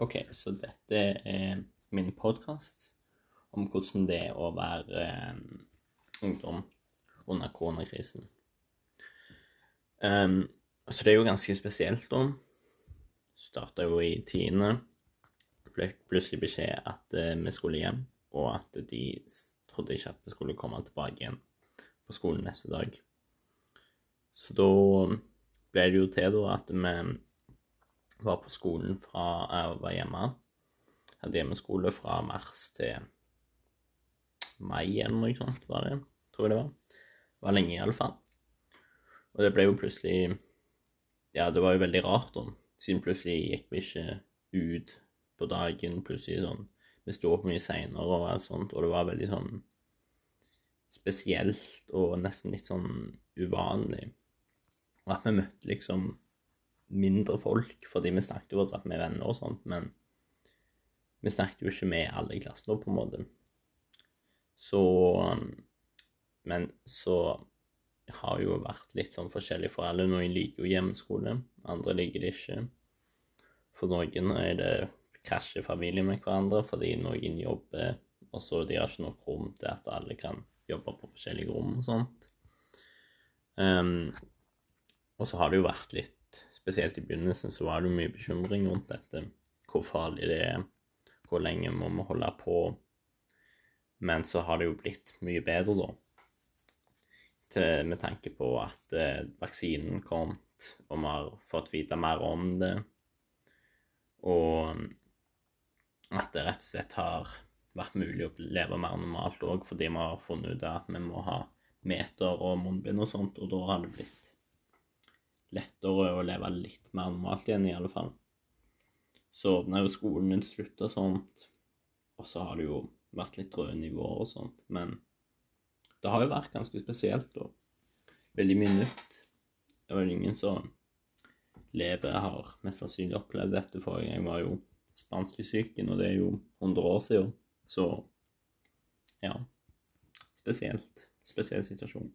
Ok, så dette er min podkast om hvordan det er å være eh, ungdom under koronakrisen. Um, så det er jo ganske spesielt, da. Starta jo i tiende. Ble plutselig beskjed at uh, vi skulle hjem, og at de trodde ikke at vi skulle komme tilbake igjen på skolen neste dag. Så da ble det jo til da at vi var på skolen fra jeg var hjemme. Hadde hjemmeskole fra mars til mai eller noe sånt, var det. Tror jeg det var. Det var lenge, i alle fall. Og det ble jo plutselig Ja, det var jo veldig rart, da. Siden plutselig gikk vi ikke ut på dagen. Plutselig sånn Vi sto opp mye seinere og alt sånt, og det var veldig sånn spesielt og nesten litt sånn uvanlig. Og at vi møtte liksom mindre folk, fordi vi snakket jo fortsatt med venner og sånt, men vi snakket jo ikke med alle i klassen på en måte. Så Men så har jo vært litt sånn forskjellig for alle. Noen liker jo hjemmeskole, andre liker det ikke. For noen er det krasjer familie med hverandre fordi noen jobber, og så de har ikke nok rom til at alle kan jobbe på forskjellige rom og sånt. Um, og så har det jo vært litt Spesielt i begynnelsen så var det jo mye bekymring rundt dette. Hvor farlig det er, hvor lenge må vi holde på. Men så har det jo blitt mye bedre, da. Til, med tanke på at eh, vaksinen kom, og vi har fått vite mer om det. Og at det rett og slett har vært mulig å leve mer normalt òg, fordi vi har funnet ut at vi må ha meter og munnbind og sånt, og da har det blitt lettere å leve litt mer normalt igjen, i alle fall. Så åpna jo skolen til slutt og sånt, og så har det jo vært litt røde nivåer og sånt, men det har jo vært ganske spesielt og veldig mye nytt. Det er vel ingen som lever har mest sannsynlig opplevd dette gang. Jeg var jo spanskesyken, og det er jo 100 år siden. Så ja, spesielt. Spesiell situasjon.